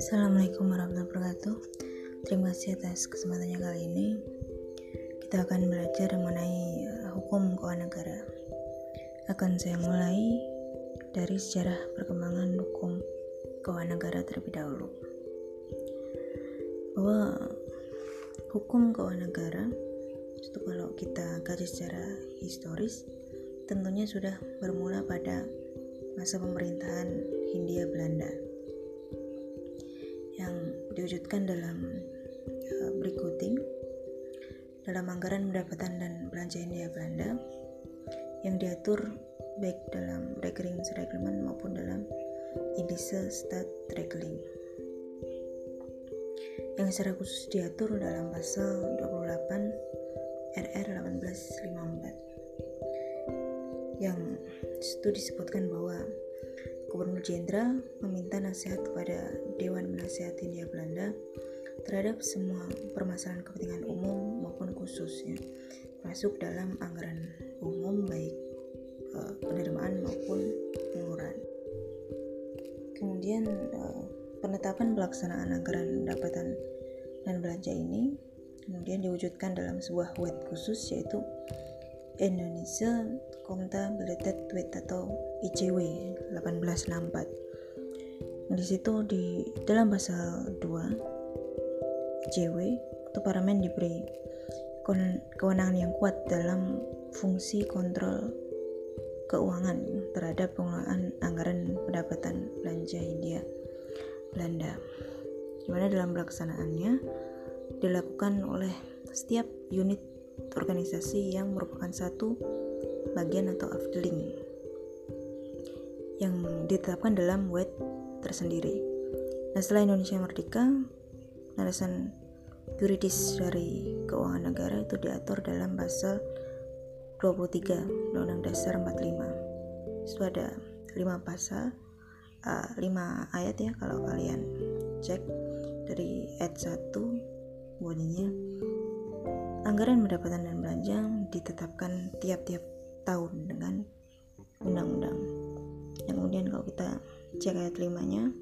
Assalamualaikum warahmatullahi wabarakatuh. Terima kasih atas kesempatannya kali ini. Kita akan belajar mengenai uh, hukum keuangan negara. Akan saya mulai dari sejarah perkembangan hukum keuangan negara terlebih dahulu. Bahwa hukum keuangan negara itu kalau kita kaji secara historis tentunya sudah bermula pada masa pemerintahan Hindia Belanda yang diwujudkan dalam uh, berikuting dalam anggaran pendapatan dan belanja India Belanda yang diatur baik dalam Rekening Reglement maupun dalam Indische Rekening. Yang secara khusus diatur dalam pasal 28 itu disebutkan bahwa Gubernur Jenderal meminta nasihat kepada Dewan Penasihat Hindia Belanda terhadap semua permasalahan kepentingan umum maupun khususnya masuk dalam anggaran umum baik uh, penerimaan maupun pengeluaran. Kemudian uh, penetapan pelaksanaan anggaran pendapatan dan belanja ini kemudian diwujudkan dalam sebuah web khusus yaitu Indonesia Accountability Tweet atau ICW 1864. Di situ di dalam pasal 2 ICW itu parlemen diberi kewenangan yang kuat dalam fungsi kontrol keuangan terhadap pengelolaan anggaran pendapatan belanja India Belanda. Di mana dalam pelaksanaannya dilakukan oleh setiap unit organisasi yang merupakan satu bagian atau afdeling yang ditetapkan dalam WED tersendiri. Nah, setelah Indonesia merdeka, landasan yuridis dari keuangan negara itu diatur dalam pasal 23 Undang-Undang Dasar 45. Itu ada 5 pasal, uh, 5 ayat ya kalau kalian cek dari ayat 1 bunyinya Anggaran pendapatan dan belanja ditetapkan tiap-tiap tahun dengan undang-undang. Yang kemudian kalau kita cek ayat limanya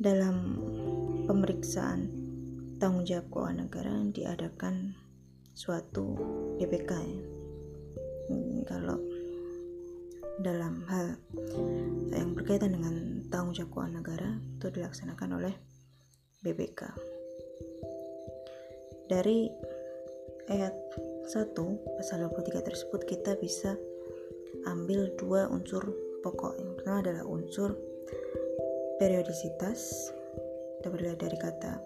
dalam pemeriksaan tanggung jawab keuangan negara diadakan suatu DPK ya. Hmm, kalau dalam hal yang berkaitan dengan tanggung jawab keuangan negara itu dilaksanakan oleh BPK. Dari ayat 1 pasal 23 tersebut kita bisa ambil dua unsur pokok. Yang pertama adalah unsur periodisitas dapat dari kata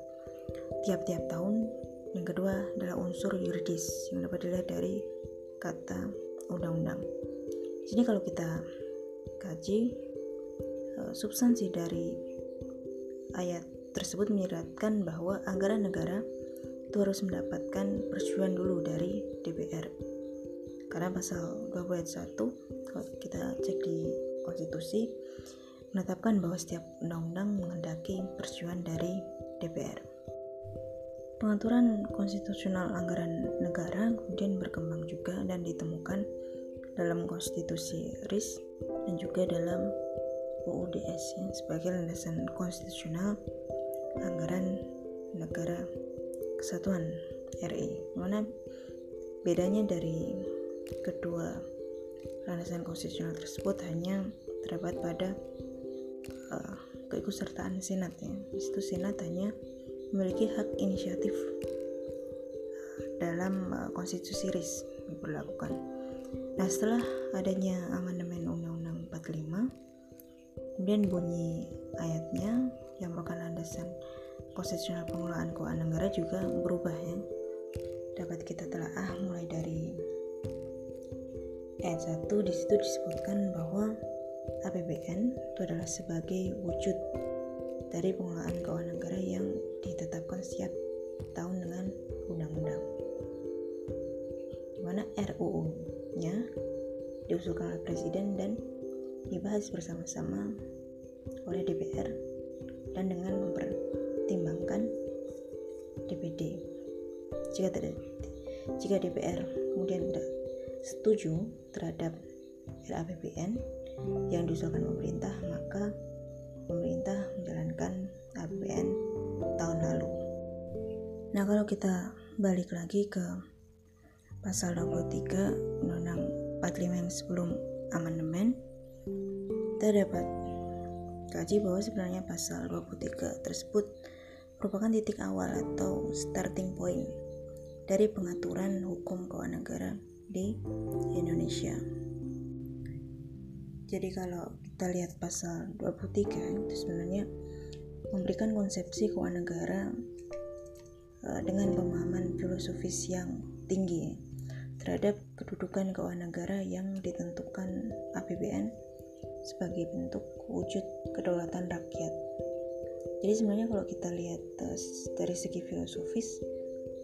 tiap-tiap tahun. Yang kedua adalah unsur yuridis yang dapat dilihat dari kata undang-undang. Sini kalau kita kaji eh, substansi dari ayat tersebut menyeratkan bahwa anggaran negara itu harus mendapatkan persetujuan dulu dari DPR karena pasal 20 ayat 1 kalau kita cek di konstitusi menetapkan bahwa setiap undang-undang menghendaki persetujuan dari DPR pengaturan konstitusional anggaran negara kemudian berkembang juga dan ditemukan dalam konstitusi RIS dan juga dalam UUDS ya, sebagai landasan konstitusional anggaran negara kesatuan RI mana bedanya dari kedua landasan konstitusional tersebut hanya terdapat pada uh, keikutsertaan senat ya. Di situ senat hanya memiliki hak inisiatif uh, dalam uh, konstitusi RIS diberlakukan. Nah setelah adanya amandemen undang-undang 45 kemudian bunyi ayatnya yang merupakan landasan konstitusional pengelolaan keuangan negara juga berubah ya. Dapat kita telaah mulai dari ayat 1 di situ disebutkan bahwa APBN itu adalah sebagai wujud dari pengelolaan keuangan negara yang ditetapkan setiap tahun dengan undang-undang. Di mana RUU-nya diusulkan oleh presiden dan dibahas bersama-sama oleh DPR dan dengan memper pertimbangkan DPD. Jika tidak jika DPR kemudian tidak setuju terhadap RAPBN yang diusulkan pemerintah, maka pemerintah menjalankan APBN tahun lalu. Nah, kalau kita balik lagi ke pasal 23 Undang-Undang 45 yang sebelum amandemen, kita dapat kaji bahwa sebenarnya pasal 23 tersebut merupakan titik awal atau starting point dari pengaturan hukum keuangan negara di Indonesia. Jadi kalau kita lihat pasal 23 itu sebenarnya memberikan konsepsi keuangan negara uh, dengan pemahaman filosofis yang tinggi terhadap kedudukan keuangan negara yang ditentukan APBN sebagai bentuk wujud kedaulatan rakyat. Jadi sebenarnya kalau kita lihat uh, dari segi filosofis,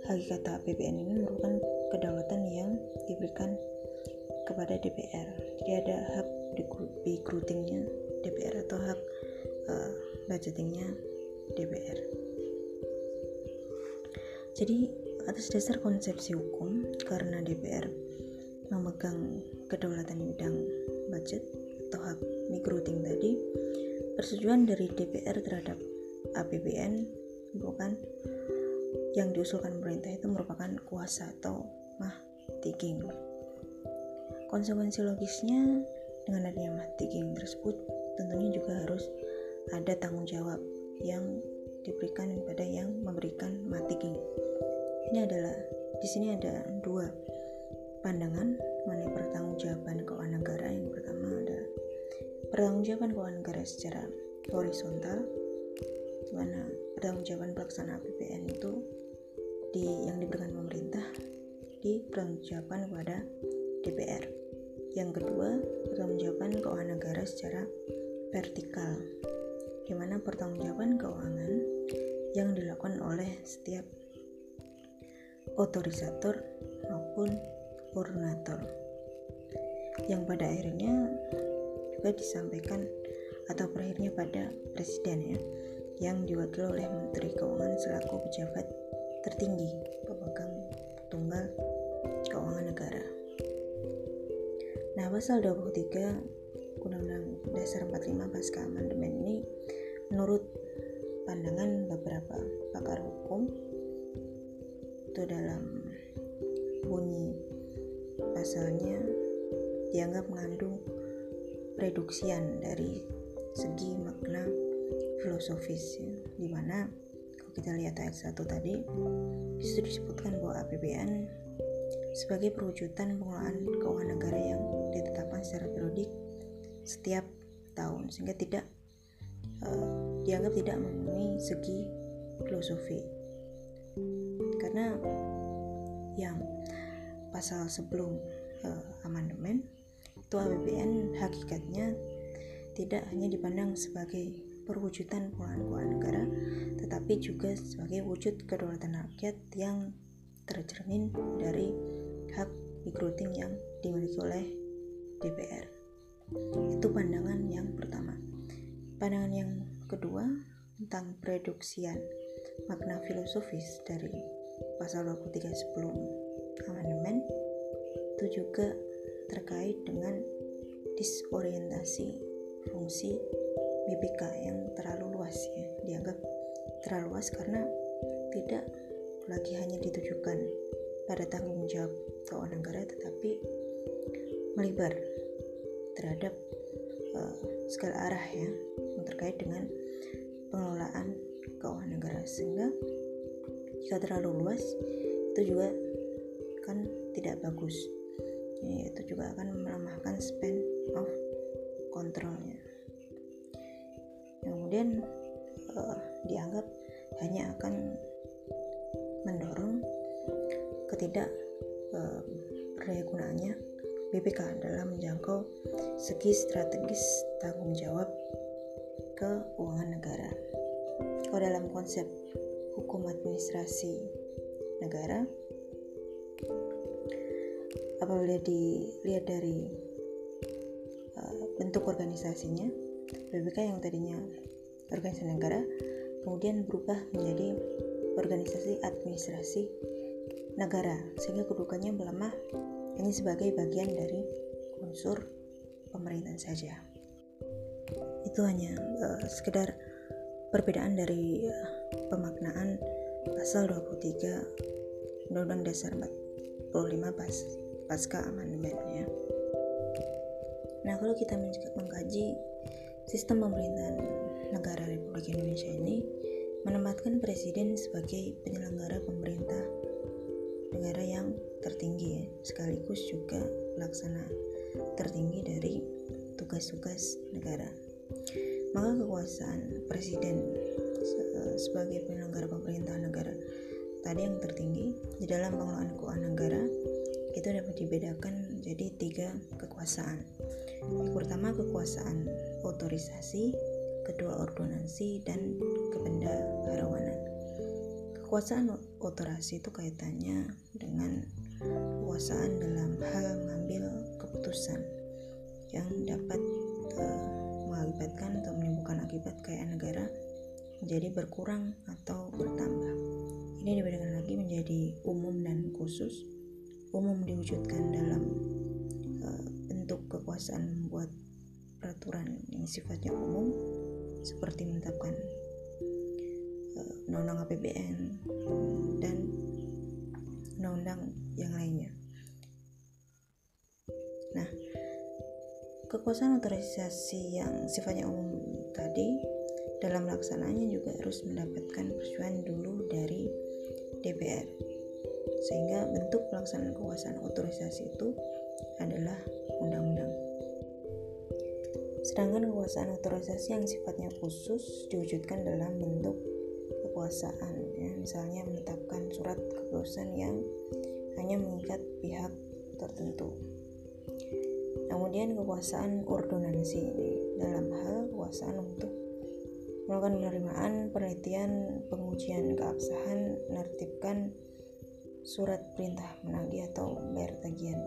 hakikat APBN ini merupakan kedaulatan yang diberikan kepada DPR. Jadi ada hak recruitingnya DPR atau hak uh, budgetingnya DPR. Jadi atas dasar konsepsi hukum karena DPR memegang kedaulatan bidang budget atau recruiting tadi, persetujuan dari DPR terhadap APBN bukan yang diusulkan pemerintah itu merupakan kuasa atau mah tiging. Konsekuensi logisnya dengan adanya mahtiging tersebut tentunya juga harus ada tanggung jawab yang diberikan kepada yang memberikan mahtiging. Ini adalah di sini ada dua pandangan mengenai pertanggungjawaban keuangan negara. Yang pertama ada pertanggungjawaban keuangan negara secara horizontal, di mana pertanggungjawaban pelaksanaan APBN itu di yang diberikan pemerintah di pertanggungjawaban kepada DPR. Yang kedua, pertanggungjawaban keuangan negara secara vertikal, di mana pertanggungjawaban keuangan yang dilakukan oleh setiap otorisator maupun koordinator? Yang pada akhirnya juga disampaikan atau berakhirnya pada presiden ya yang diwakili oleh Menteri Keuangan selaku pejabat tertinggi pemegang tunggal keuangan negara. Nah, pasal 23 Undang-Undang Dasar 45 pasca amandemen ini menurut pandangan beberapa pakar hukum itu dalam bunyi pasalnya dianggap mengandung reduksian dari segi makna filosofis ya, di mana kalau kita lihat ayat 1 tadi di situ disebutkan bahwa APBN sebagai perwujudan pengelolaan keuangan negara yang ditetapkan secara periodik setiap tahun sehingga tidak uh, dianggap tidak memenuhi segi filosofi. Karena yang pasal sebelum uh, amandemen itu APBN hakikatnya tidak hanya dipandang sebagai perwujudan pengelolaan keuangan negara tetapi juga sebagai wujud kedaulatan rakyat yang tercermin dari hak recruiting yang dimiliki oleh DPR. Itu pandangan yang pertama. Pandangan yang kedua tentang preduksian makna filosofis dari pasal 23 sebelum amandemen itu juga terkait dengan disorientasi fungsi BPK yang terlalu luas ya dianggap terlalu luas karena tidak lagi hanya ditujukan pada tanggung jawab keuangan negara tetapi melebar terhadap uh, segala arah ya yang terkait dengan pengelolaan keuangan negara. Sehingga jika terlalu luas itu juga kan tidak bagus ya, itu juga akan melemahkan span of kontrolnya kemudian uh, dianggap hanya akan mendorong ketidak uh, gunanya BPK dalam menjangkau segi strategis tanggung jawab keuangan negara. Kalau dalam konsep hukum administrasi negara, apabila dilihat dari uh, bentuk organisasinya, BPK yang tadinya organisasi negara kemudian berubah menjadi organisasi administrasi negara sehingga kedudukannya melemah hanya sebagai bagian dari unsur pemerintahan saja. Itu hanya uh, sekedar perbedaan dari uh, pemaknaan pasal 23 Undang-Undang Dasar 45 pas pasca amandemen ya. Nah, kalau kita mengkaji sistem pemerintahan negara Republik Indonesia ini menempatkan presiden sebagai penyelenggara pemerintah negara yang tertinggi ya, sekaligus juga pelaksana tertinggi dari tugas-tugas negara. Maka kekuasaan presiden sebagai penyelenggara pemerintahan negara tadi yang tertinggi di dalam pengelolaan keuangan negara itu dapat dibedakan jadi tiga kekuasaan. Yang pertama kekuasaan otorisasi, kedua ordonansi dan kebendaharawanan. Kekuasaan otorasi itu kaitannya dengan kekuasaan dalam hal mengambil keputusan yang dapat uh, mengakibatkan atau menimbulkan akibat kekayaan negara menjadi berkurang atau bertambah. Ini dibedakan lagi menjadi umum dan khusus. Umum diwujudkan dalam uh, bentuk kekuasaan membuat peraturan yang sifatnya umum seperti menetapkan uh, undang-undang APBN dan undang-undang yang lainnya. Nah, kekuasaan otorisasi yang sifatnya umum tadi dalam melaksanakannya juga harus mendapatkan persetujuan dulu dari DPR sehingga bentuk pelaksanaan kekuasaan otorisasi itu adalah undang-undang. Sedangkan kekuasaan otorisasi yang sifatnya khusus diwujudkan dalam bentuk kekuasaan ya. Misalnya menetapkan surat keputusan yang hanya mengikat pihak tertentu. Kemudian kekuasaan ordonansi dalam hal kekuasaan untuk melakukan penerimaan, penelitian, pengujian keabsahan, menertibkan surat perintah menagih atau bayar tagihan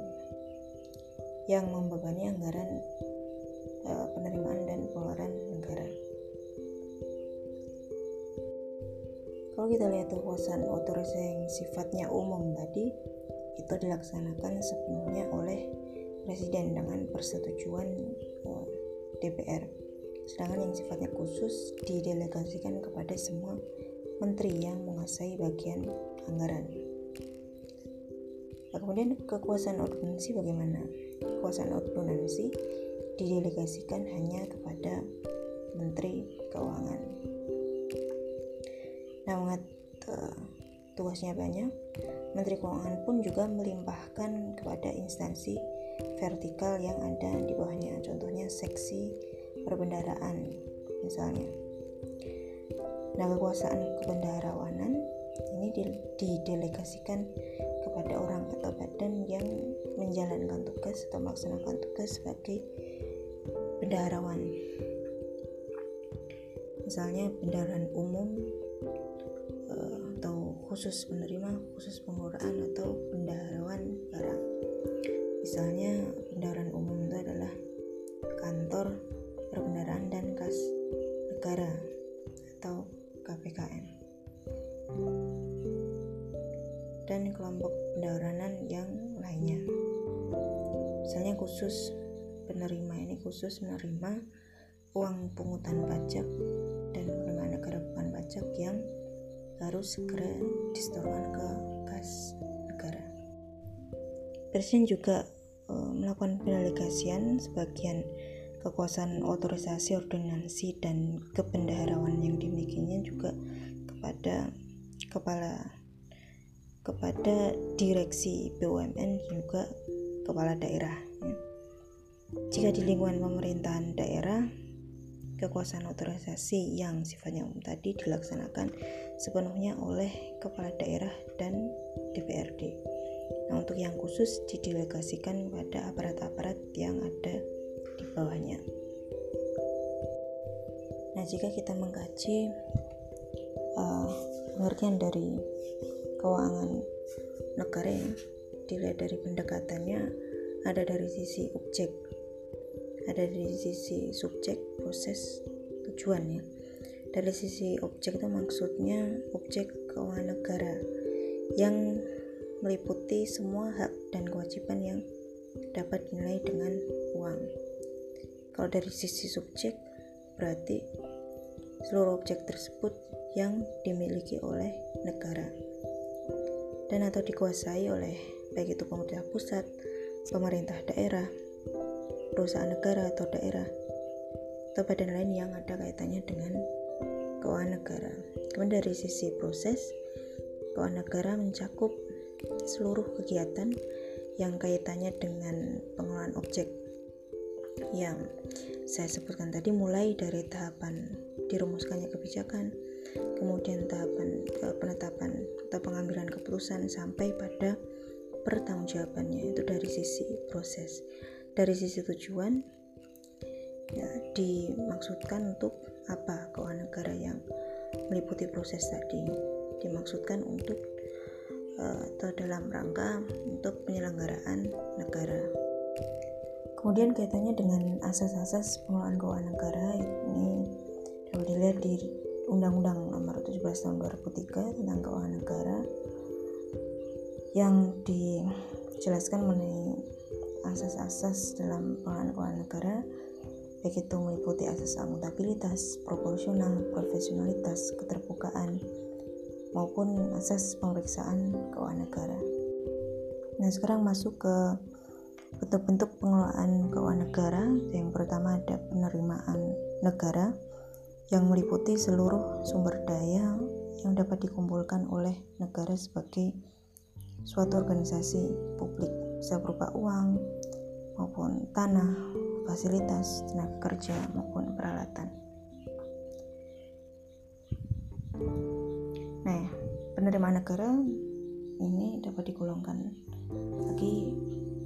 yang membebani anggaran e, penerimaan dan pengeluaran negara. Kalau kita lihat kekuasaan otorisasi yang sifatnya umum tadi, itu dilaksanakan sepenuhnya oleh presiden dengan persetujuan e, DPR sedangkan yang sifatnya khusus didelegasikan kepada semua menteri yang menguasai bagian anggaran. Kemudian kekuasaan ordonansi bagaimana? Kekuasaan ordonansi didelegasikan hanya kepada Menteri Keuangan. Nah, uh, tugasnya banyak, Menteri Keuangan pun juga melimpahkan kepada instansi vertikal yang ada di bawahnya, contohnya seksi perbendaraan misalnya. Nah, kekuasaan kebendaharawanan ini didelegasikan kepada orang atau badan yang menjalankan tugas atau melaksanakan tugas sebagai bendaharawan. Misalnya bendaharaan umum eh, atau khusus penerima, khusus pengelolaan atau bendaharawan barang. Misalnya khusus menerima uang pungutan pajak dan penerimaan negara bukan pajak yang harus segera disetorkan ke kas negara Presiden juga e, melakukan pendelegasian sebagian kekuasaan otorisasi ordonansi dan kebendaharawan yang dimilikinya juga kepada kepala kepada direksi BUMN juga kepala daerah. Jika di lingkungan pemerintahan daerah kekuasaan otorisasi yang sifatnya umum tadi dilaksanakan sepenuhnya oleh kepala daerah dan DPRD. Nah, untuk yang khusus didelegasikan pada aparat-aparat yang ada di bawahnya. Nah, jika kita mengkaji uh, pengertian dari keuangan negara ya, dilihat dari pendekatannya ada dari sisi objek, ada dari sisi subjek, proses, tujuan ya. Dari sisi objek itu maksudnya objek keuangan negara yang meliputi semua hak dan kewajiban yang dapat dinilai dengan uang kalau dari sisi subjek berarti seluruh objek tersebut yang dimiliki oleh negara dan atau dikuasai oleh baik itu pemerintah pusat, pemerintah daerah, perusahaan negara atau daerah, atau badan lain yang ada kaitannya dengan keuangan negara. Kemudian dari sisi proses, keuangan negara mencakup seluruh kegiatan yang kaitannya dengan pengelolaan objek yang saya sebutkan tadi mulai dari tahapan dirumuskannya kebijakan, kemudian tahapan penetapan atau pengambilan keputusan sampai pada pertanggungjawabannya itu dari sisi proses dari sisi tujuan ya, dimaksudkan untuk apa? Keuangan negara yang meliputi proses tadi. Dimaksudkan untuk uh, atau dalam rangka untuk penyelenggaraan negara. Kemudian kaitannya dengan asas-asas pengelolaan keuangan negara ini dapat dilihat di Undang-Undang Nomor 17 Tahun 2003 tentang Keuangan Negara yang dijelaskan mengenai asas-asas dalam pengelolaan keuangan negara baik itu meliputi asas akuntabilitas, proporsional, profesionalitas, keterbukaan maupun asas pemeriksaan keuangan negara. Nah, sekarang masuk ke bentuk-bentuk pengelolaan keuangan negara. Yang pertama ada penerimaan negara yang meliputi seluruh sumber daya yang dapat dikumpulkan oleh negara sebagai suatu organisasi publik bisa berupa uang maupun tanah, fasilitas, tenaga kerja maupun peralatan. Nah, penerimaan negara ini dapat digolongkan lagi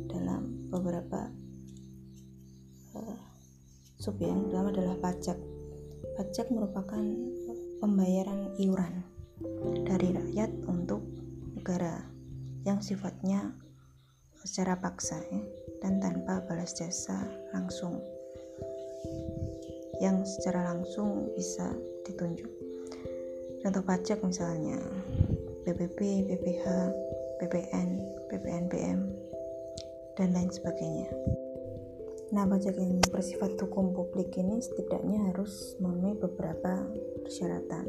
dalam beberapa uh, sub yang pertama adalah pajak. Pajak merupakan pembayaran iuran dari rakyat untuk negara yang sifatnya secara paksa ya, dan tanpa balas jasa langsung. Yang secara langsung bisa ditunjuk. Contoh pajak misalnya BPP, BPH, PPN, PPNBM dan lain sebagainya. Nah pajak yang bersifat hukum publik ini setidaknya harus memenuhi beberapa persyaratan.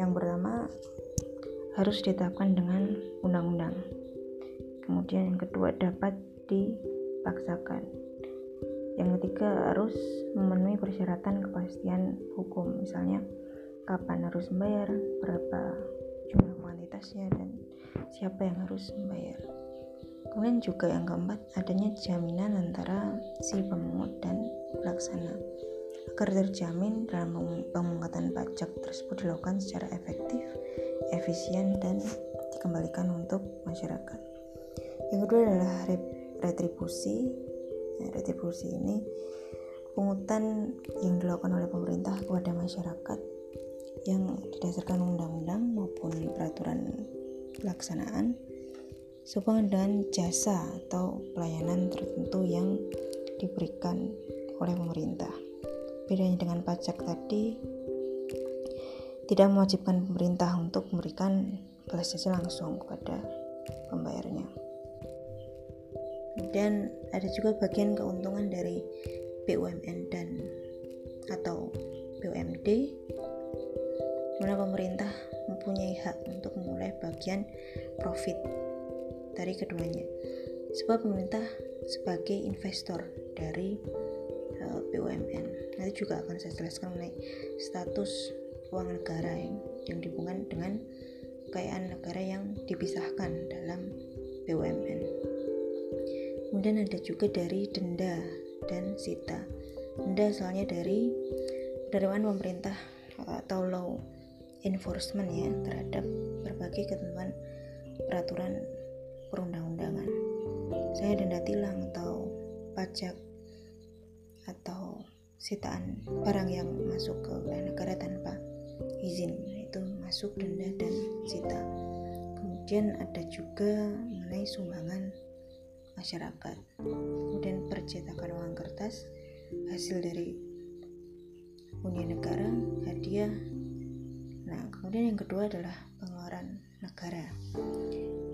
Yang pertama harus ditetapkan dengan undang-undang. Kemudian yang kedua dapat dipaksakan. Yang ketiga harus memenuhi persyaratan kepastian hukum, misalnya kapan harus membayar, berapa jumlah kuantitasnya dan siapa yang harus membayar. Kemudian juga yang keempat adanya jaminan antara si pemungut dan pelaksana agar terjamin dalam pemungkatan pajak tersebut dilakukan secara efektif efisien dan dikembalikan untuk masyarakat. Yang kedua adalah retribusi. Nah, retribusi ini pungutan yang dilakukan oleh pemerintah kepada masyarakat yang didasarkan undang-undang maupun peraturan pelaksanaan sehubungan dengan jasa atau pelayanan tertentu yang diberikan oleh pemerintah. Bedanya dengan pajak tadi, tidak mewajibkan pemerintah untuk memberikan balas jasa langsung kepada pembayarnya. Dan ada juga bagian keuntungan dari BUMN dan atau BUMD mana pemerintah mempunyai hak untuk memulai bagian profit dari keduanya. Sebab pemerintah sebagai investor dari eh, BUMN. Nanti juga akan saya jelaskan mengenai status uang negara yang, yang dihubungkan dengan kekayaan negara yang dipisahkan dalam BUMN. Kemudian ada juga dari denda dan sita. Denda asalnya dari penerimaan pemerintah atau law enforcement ya terhadap berbagai ketentuan peraturan perundang-undangan. Saya denda tilang atau pajak atau sitaan barang yang masuk ke wilayah negara tanpa izin itu masuk denda dan sita kemudian ada juga mengenai sumbangan masyarakat. Kemudian percetakan uang kertas hasil dari hunian negara hadiah. Nah kemudian yang kedua adalah pengeluaran negara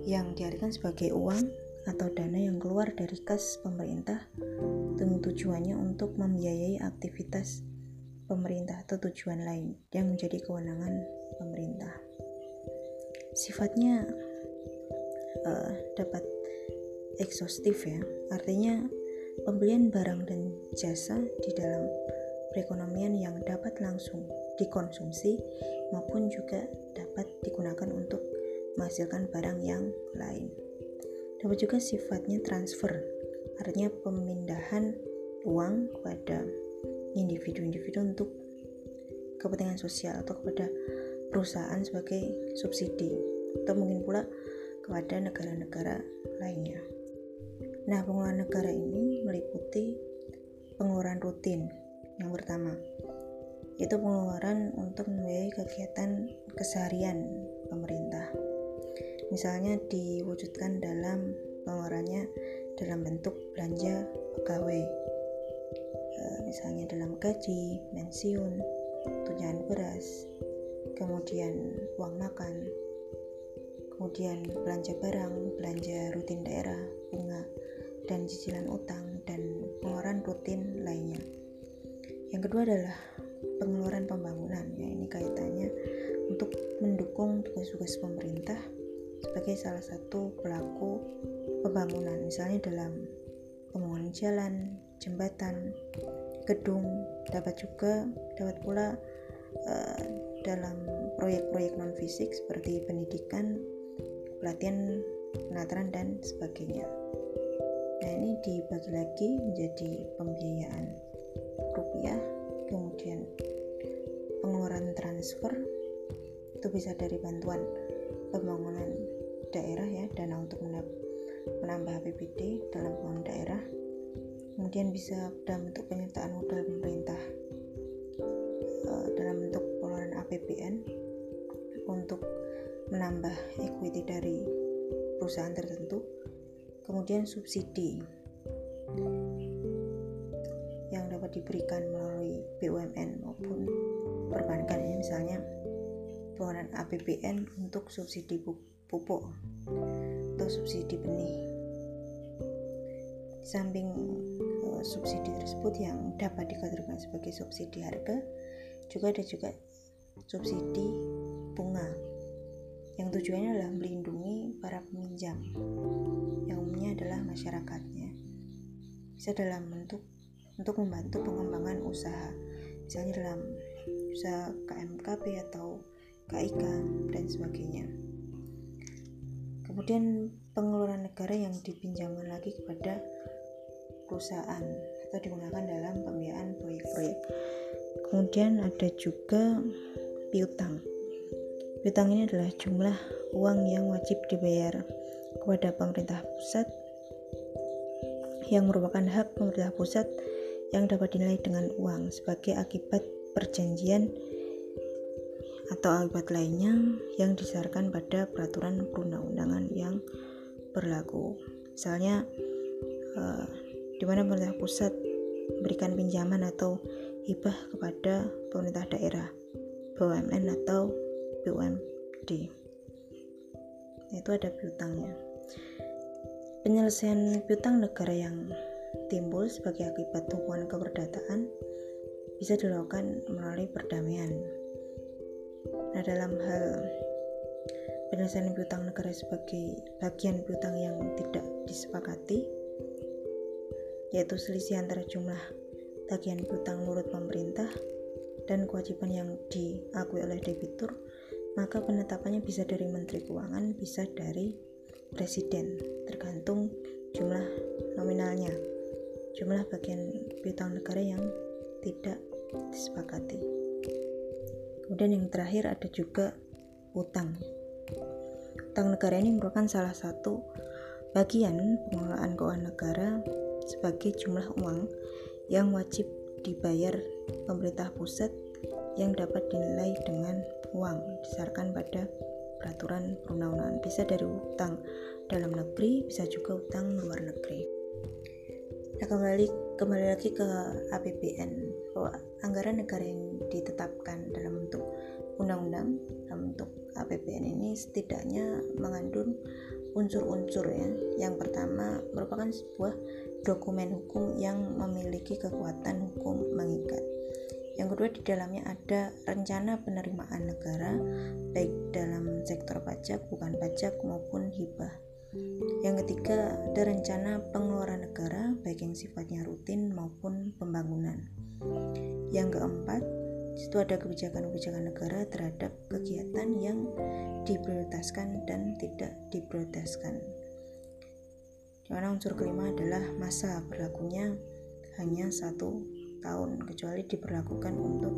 yang diartikan sebagai uang atau dana yang keluar dari kas pemerintah. Dengan tujuannya untuk membiayai aktivitas pemerintah atau tujuan lain yang menjadi kewenangan pemerintah. Sifatnya uh, dapat ekshaustif ya, artinya pembelian barang dan jasa di dalam perekonomian yang dapat langsung dikonsumsi maupun juga dapat digunakan untuk menghasilkan barang yang lain. Dapat juga sifatnya transfer, artinya pemindahan uang kepada individu-individu untuk kepentingan sosial atau kepada perusahaan sebagai subsidi atau mungkin pula kepada negara-negara lainnya. Nah, pengeluaran negara ini meliputi pengeluaran rutin yang pertama, yaitu pengeluaran untuk membiayai kegiatan keseharian pemerintah. Misalnya diwujudkan dalam pengeluarannya dalam bentuk belanja pegawai, e, misalnya dalam gaji, pensiun, tunjangan beras, kemudian uang makan, kemudian belanja barang, belanja rutin daerah, bunga, dan cicilan utang, dan pengeluaran rutin lainnya. Yang kedua adalah pengeluaran pembangunan ya ini kaitannya untuk mendukung tugas-tugas pemerintah sebagai salah satu pelaku pembangunan misalnya dalam pembangunan jalan, jembatan, gedung, dapat juga dapat pula uh, dalam proyek-proyek non fisik seperti pendidikan, pelatihan, penataran dan sebagainya. Ini dibagi lagi menjadi pembiayaan rupiah kemudian pengeluaran transfer itu bisa dari bantuan pembangunan daerah ya dana untuk menambah APBD dalam pembangunan daerah kemudian bisa dalam bentuk penyertaan modal pemerintah uh, dalam bentuk pengeluaran APBN untuk menambah equity dari perusahaan tertentu kemudian subsidi diberikan melalui BUMN maupun perbankan ini misalnya pengeluaran APBN untuk subsidi pupuk atau subsidi benih. Samping uh, subsidi tersebut yang dapat dikategorikan sebagai subsidi harga juga ada juga subsidi bunga. Yang tujuannya adalah melindungi para peminjam yang umumnya adalah masyarakatnya bisa dalam bentuk untuk membantu pengembangan usaha, misalnya dalam usaha KMKP atau KIK dan sebagainya. Kemudian pengeluaran negara yang dipinjamkan lagi kepada perusahaan atau digunakan dalam pembiayaan proyek-proyek. Kemudian ada juga piutang. Piutang ini adalah jumlah uang yang wajib dibayar kepada pemerintah pusat yang merupakan hak pemerintah pusat yang dapat dinilai dengan uang sebagai akibat perjanjian atau akibat lainnya yang disasarkan pada peraturan perundang-undangan yang berlaku. Misalnya, uh, di mana pemerintah pusat memberikan pinjaman atau hibah kepada pemerintah daerah, BUMN atau BUMD. Itu ada piutangnya. Penyelesaian piutang negara yang timbul sebagai akibat hubungan keperdataan bisa dilakukan melalui perdamaian. Nah, dalam hal penyelesaian piutang negara sebagai bagian piutang yang tidak disepakati, yaitu selisih antara jumlah tagihan piutang menurut pemerintah dan kewajiban yang diakui oleh debitur, maka penetapannya bisa dari Menteri Keuangan, bisa dari Presiden, tergantung jumlah nominalnya jumlah bagian piutang negara yang tidak disepakati. Kemudian yang terakhir ada juga utang. Utang negara ini merupakan salah satu bagian pengelolaan keuangan negara sebagai jumlah uang yang wajib dibayar pemerintah pusat yang dapat dinilai dengan uang disarkan pada peraturan perundang-undangan bisa dari utang dalam negeri bisa juga utang luar negeri. Nah kembali kembali lagi ke APBN bahwa anggaran negara yang ditetapkan dalam bentuk undang-undang dalam bentuk APBN ini setidaknya mengandung unsur-unsur ya. Yang pertama merupakan sebuah dokumen hukum yang memiliki kekuatan hukum mengikat. Yang kedua di dalamnya ada rencana penerimaan negara baik dalam sektor pajak, bukan pajak maupun hibah. Yang ketiga ada rencana pengeluaran negara baik yang sifatnya rutin maupun pembangunan. Yang keempat itu ada kebijakan-kebijakan negara terhadap kegiatan yang diprioritaskan dan tidak diprioritaskan. Di mana unsur kelima adalah masa berlakunya hanya satu tahun kecuali diberlakukan untuk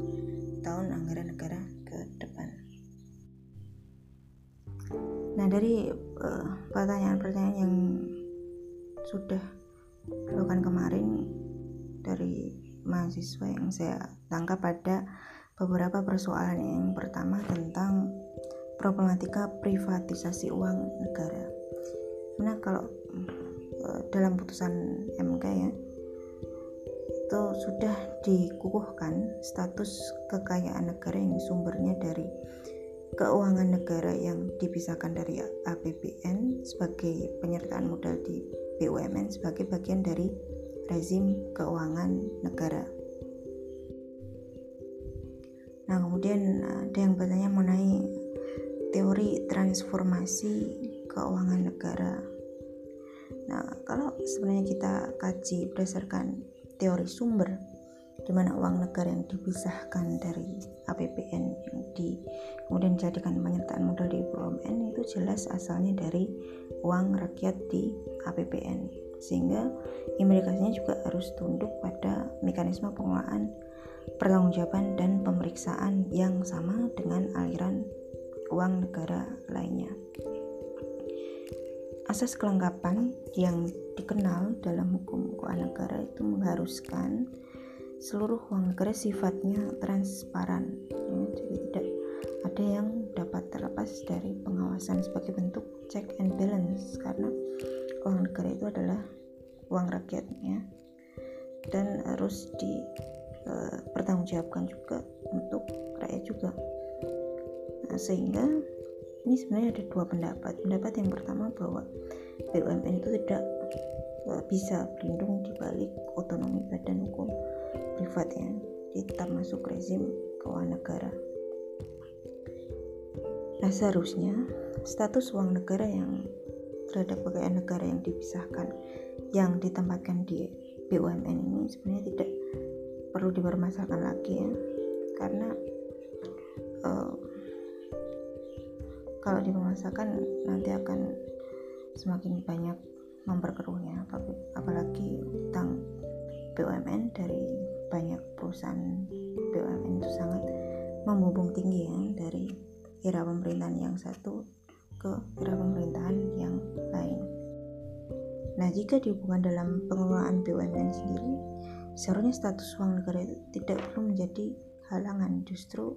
tahun anggaran negara ke depan. Nah dari eh, pertanyaan-pertanyaan uh, yang sudah dilakukan kemarin dari mahasiswa yang saya tangkap pada beberapa persoalan yang pertama tentang problematika privatisasi uang negara. Nah kalau Eh, dalam putusan MK ya itu sudah dikukuhkan status kekayaan negara yang sumbernya dari keuangan negara yang dipisahkan dari APBN sebagai penyertaan modal di BUMN sebagai bagian dari rezim keuangan negara. Nah, kemudian ada yang bertanya mengenai teori transformasi keuangan negara Nah, kalau sebenarnya kita kaji berdasarkan teori sumber di mana uang negara yang dipisahkan dari APBN yang di kemudian dijadikan penyertaan modal di BUMN itu jelas asalnya dari uang rakyat di APBN sehingga implikasinya juga harus tunduk pada mekanisme pengelolaan pertanggungjawaban dan pemeriksaan yang sama dengan aliran uang negara lainnya. Asas kelengkapan yang dikenal dalam hukum keuangan negara itu mengharuskan seluruh uang negara sifatnya transparan, ya, jadi tidak ada yang dapat terlepas dari pengawasan sebagai bentuk check and balance karena uang negara itu adalah uang rakyatnya dan harus dipertanggungjawabkan uh, juga untuk rakyat juga. Nah, sehingga ini sebenarnya ada dua pendapat. Pendapat yang pertama bahwa BUMN itu tidak uh, bisa berlindung di balik otonomi badan hukum privat ya. Tetap masuk rezim keuangan negara. Nah seharusnya status uang negara yang terhadap kekayaan negara yang dipisahkan yang ditempatkan di BUMN ini sebenarnya tidak perlu dipermasalahkan lagi ya. Karena uh, kalau dipermasakan nanti akan semakin banyak memperkeruhnya apalagi utang BUMN dari banyak perusahaan BUMN itu sangat membumbung tinggi ya dari era pemerintahan yang satu ke era pemerintahan yang lain. Nah, jika dihubungkan dalam pengelolaan BUMN sendiri, seharusnya status uang negara itu tidak perlu menjadi halangan justru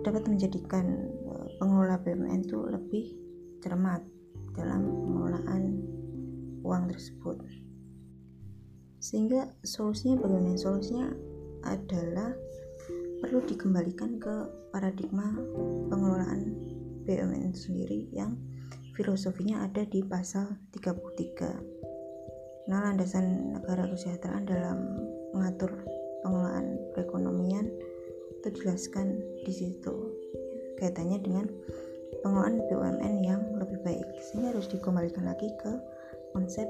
dapat menjadikan eh, pengelola BUMN itu lebih cermat dalam pengelolaan uang tersebut. Sehingga solusinya bagaimana? Solusinya adalah perlu dikembalikan ke paradigma pengelolaan BUMN sendiri yang filosofinya ada di pasal 33 nah landasan negara kesejahteraan dalam mengatur pengelolaan perekonomian itu dijelaskan di situ. Kaitannya dengan pengelolaan BUMN yang lebih baik. Sehingga harus dikembalikan lagi ke konsep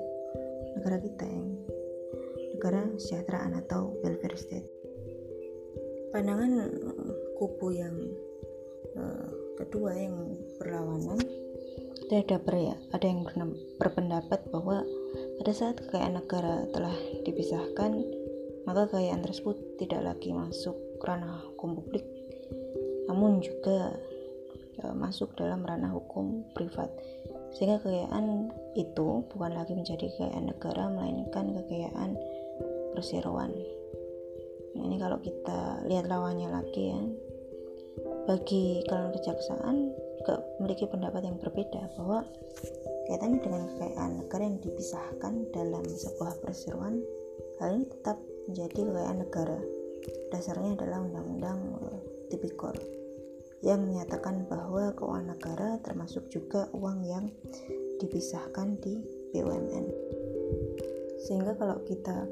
negara kita yang negara kesejahteraan atau welfare state. Pandangan eh, kubu yang uh, kedua yang berlawanan itu ada ya, ada yang berpendapat bahwa pada saat kekayaan negara telah dipisahkan maka kekayaan tersebut tidak lagi masuk ranah hukum publik. Namun juga ya, masuk dalam ranah hukum privat. Sehingga kekayaan itu bukan lagi menjadi kekayaan negara melainkan kekayaan perseroan. Ini kalau kita lihat lawannya lagi ya. Bagi kalangan kejaksaan juga memiliki pendapat yang berbeda bahwa kaitannya dengan kekayaan negara yang dipisahkan dalam sebuah perseroan hal ini tetap menjadi kekayaan negara dasarnya adalah undang-undang tipikor yang menyatakan bahwa keuangan negara termasuk juga uang yang dipisahkan di BUMN. sehingga kalau kita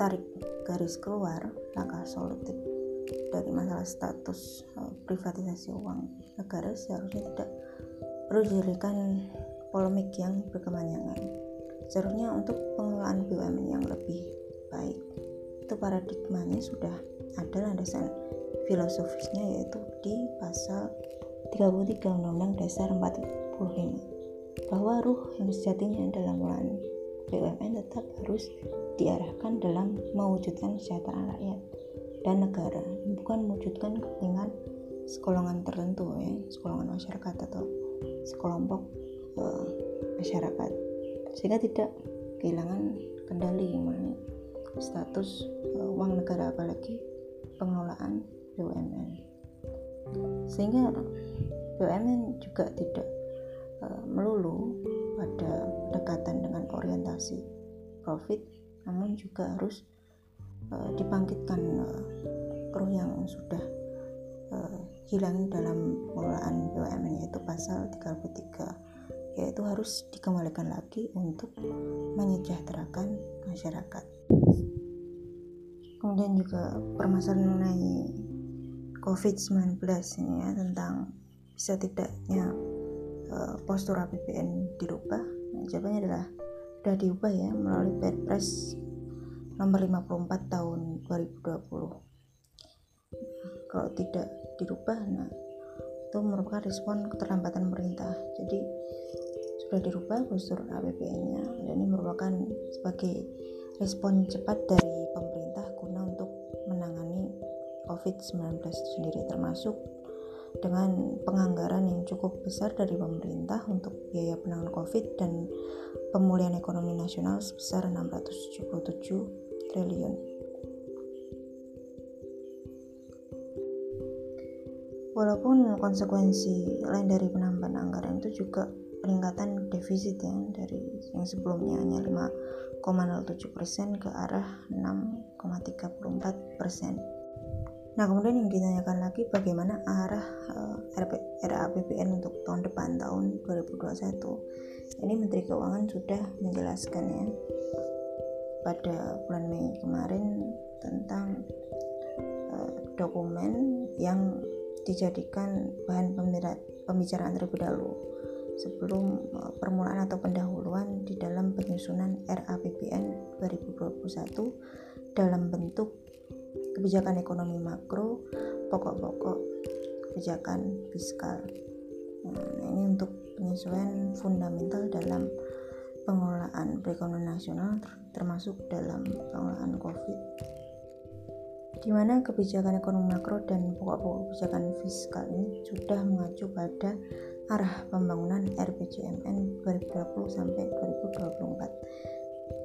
tarik garis keluar langkah solutif dari masalah status uh, privatisasi uang negara seharusnya tidak perlu dijadikan polemik yang berkepanjangan seharusnya untuk pengelolaan BUMN yang lebih baik itu paradigmanya sudah ada landasan filosofisnya yaitu di pasal 33 Undang-Undang Dasar 45 bahwa ruh yang sejatinya dalam pengelolaan BUMN tetap harus diarahkan dalam mewujudkan kesejahteraan rakyat dan negara bukan mewujudkan kepentingan sekolongan tertentu ya sekolongan masyarakat atau sekelompok uh, masyarakat sehingga tidak kehilangan kendali mengenai status uh, uang negara apalagi pengelolaan BUMN sehingga BUMN juga tidak uh, melulu pada pendekatan dengan orientasi profit namun juga harus uh, dibangkitkan kru yang sudah hilang dalam pengelolaan BUMN yaitu pasal 33 yaitu harus dikembalikan lagi untuk menyejahterakan masyarakat kemudian juga permasalahan mengenai COVID-19 ini ya tentang bisa tidaknya uh, postur APBN dirubah. Nah, jawabannya adalah sudah diubah ya melalui Perpres nomor 54 tahun 2020 kalau tidak dirubah nah itu merupakan respon keterlambatan pemerintah. Jadi sudah dirubah postur APBN-nya dan ini merupakan sebagai respon cepat dari COVID-19 sendiri termasuk dengan penganggaran yang cukup besar dari pemerintah untuk biaya penanganan COVID dan pemulihan ekonomi nasional sebesar 677 triliun. Walaupun konsekuensi lain dari penambahan anggaran itu juga peningkatan defisit ya dari yang sebelumnya hanya 5,07 persen ke arah 6,34 persen. Nah kemudian yang ditanyakan lagi bagaimana arah uh, eh, RAPBN untuk tahun depan tahun 2021. Ini Menteri Keuangan sudah menjelaskan ya pada bulan Mei kemarin tentang uh, dokumen yang dijadikan bahan pembicaraan terlebih dahulu sebelum uh, permulaan atau pendahuluan di dalam penyusunan RAPBN 2021 dalam bentuk kebijakan ekonomi makro, pokok-pokok kebijakan fiskal. Nah, ini untuk penyesuaian fundamental dalam pengelolaan perekonomian nasional termasuk dalam pengelolaan COVID di mana kebijakan ekonomi makro dan pokok-pokok kebijakan fiskal ini sudah mengacu pada arah pembangunan RPJMN 2020 sampai 2024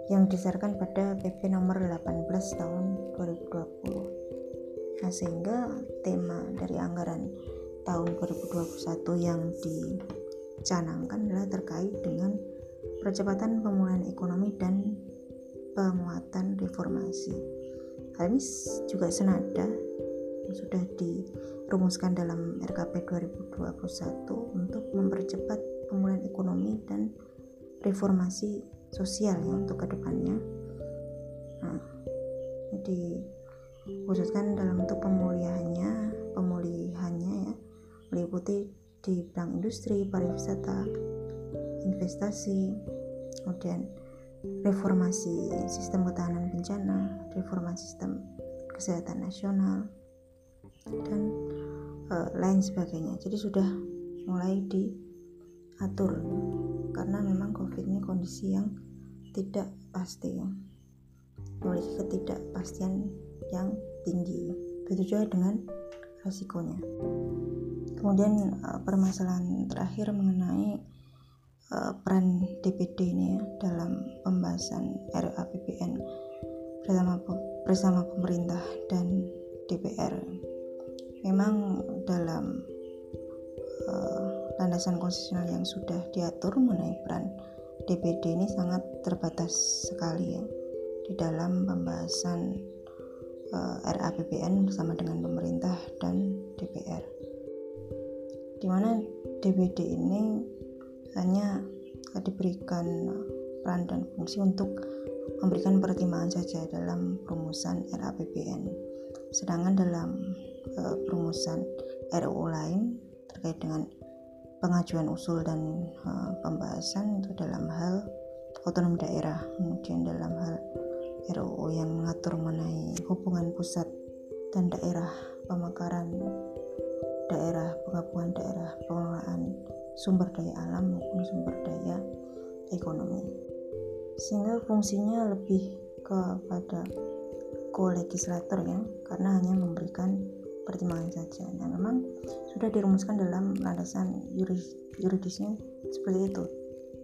yang didasarkan pada PP nomor 18 tahun 2020. Nah, sehingga tema dari anggaran tahun 2021 yang dicanangkan adalah terkait dengan percepatan pemulihan ekonomi dan penguatan reformasi. Hal ini juga senada sudah dirumuskan dalam RKP 2021 untuk mempercepat pemulihan ekonomi dan reformasi sosial ya untuk ke depannya. Nah, diwujudkan dalam bentuk pemulihannya, pemulihannya ya meliputi di bidang industri, pariwisata, investasi, kemudian reformasi sistem ketahanan bencana, reformasi sistem kesehatan nasional, dan uh, lain sebagainya jadi sudah mulai diatur karena memang covid ini kondisi yang tidak pasti ya. Memiliki ketidakpastian yang tinggi. Begitu juga dengan resikonya. Kemudian uh, permasalahan terakhir mengenai uh, peran DPD ini ya dalam pembahasan RAPBN bersama bersama pemerintah dan DPR memang dalam uh, landasan konstitusional yang sudah diatur mengenai peran DPD ini sangat terbatas sekali ya di dalam pembahasan uh, eh, RAPBN bersama dengan pemerintah dan DPR di mana DPD ini hanya diberikan peran dan fungsi untuk memberikan pertimbangan saja dalam perumusan RAPBN. Sedangkan dalam uh, perumusan RUU lain terkait dengan pengajuan usul dan uh, pembahasan itu dalam hal otonomi daerah, kemudian dalam hal RUU yang mengatur mengenai hubungan pusat dan daerah pemekaran daerah penggabungan daerah pengelolaan sumber daya alam maupun sumber daya ekonomi. Sehingga fungsinya lebih kepada ko-legislator ya karena hanya memberikan pertimbangan saja. Nah memang sudah dirumuskan dalam landasan yuris, yuridisnya seperti itu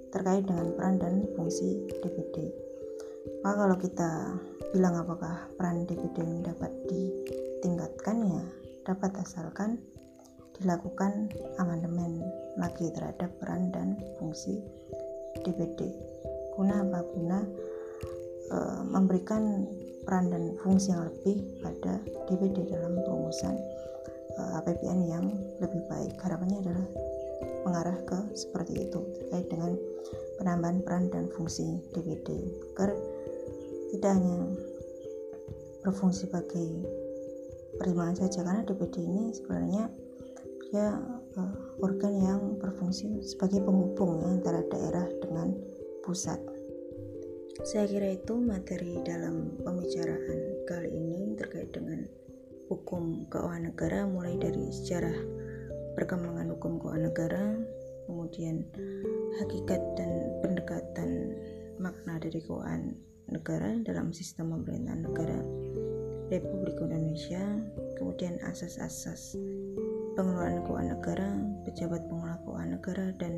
terkait dengan peran dan fungsi DPD maka kalau kita bilang apakah peran DPD ini dapat ditingkatkan ya dapat asalkan dilakukan amandemen lagi terhadap peran dan fungsi DPD guna apa? Guna e, memberikan peran dan fungsi yang lebih pada DPD dalam perumusan e, APBN yang lebih baik harapannya adalah mengarah ke seperti itu terkait dengan penambahan peran dan fungsi DPD agar tidak hanya berfungsi sebagai pertimbangan saja karena DPD ini sebenarnya dia uh, organ yang berfungsi sebagai penghubung ya, antara daerah dengan pusat. Saya kira itu materi dalam pembicaraan kali ini terkait dengan hukum keuangan negara mulai dari sejarah perkembangan hukum keuangan negara, kemudian hakikat dan pendekatan makna dari keuangan negara dalam sistem pemerintahan negara Republik Indonesia, kemudian asas-asas pengelolaan keuangan negara, pejabat pengelola keuangan negara, dan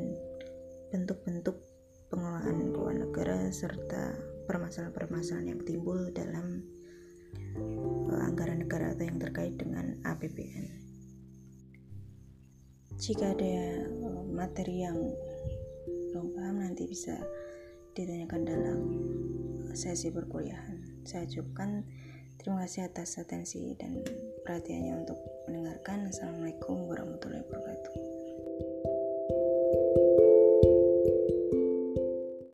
bentuk-bentuk pengelolaan keuangan negara serta permasalahan-permasalahan yang timbul dalam uh, anggaran negara atau yang terkait dengan APBN. Jika ada uh, materi yang belum paham nanti bisa ditanyakan dalam sesi perkuliahan. Saya ucapkan terima kasih atas atensi dan perhatiannya untuk mendengarkan. Assalamualaikum warahmatullahi wabarakatuh.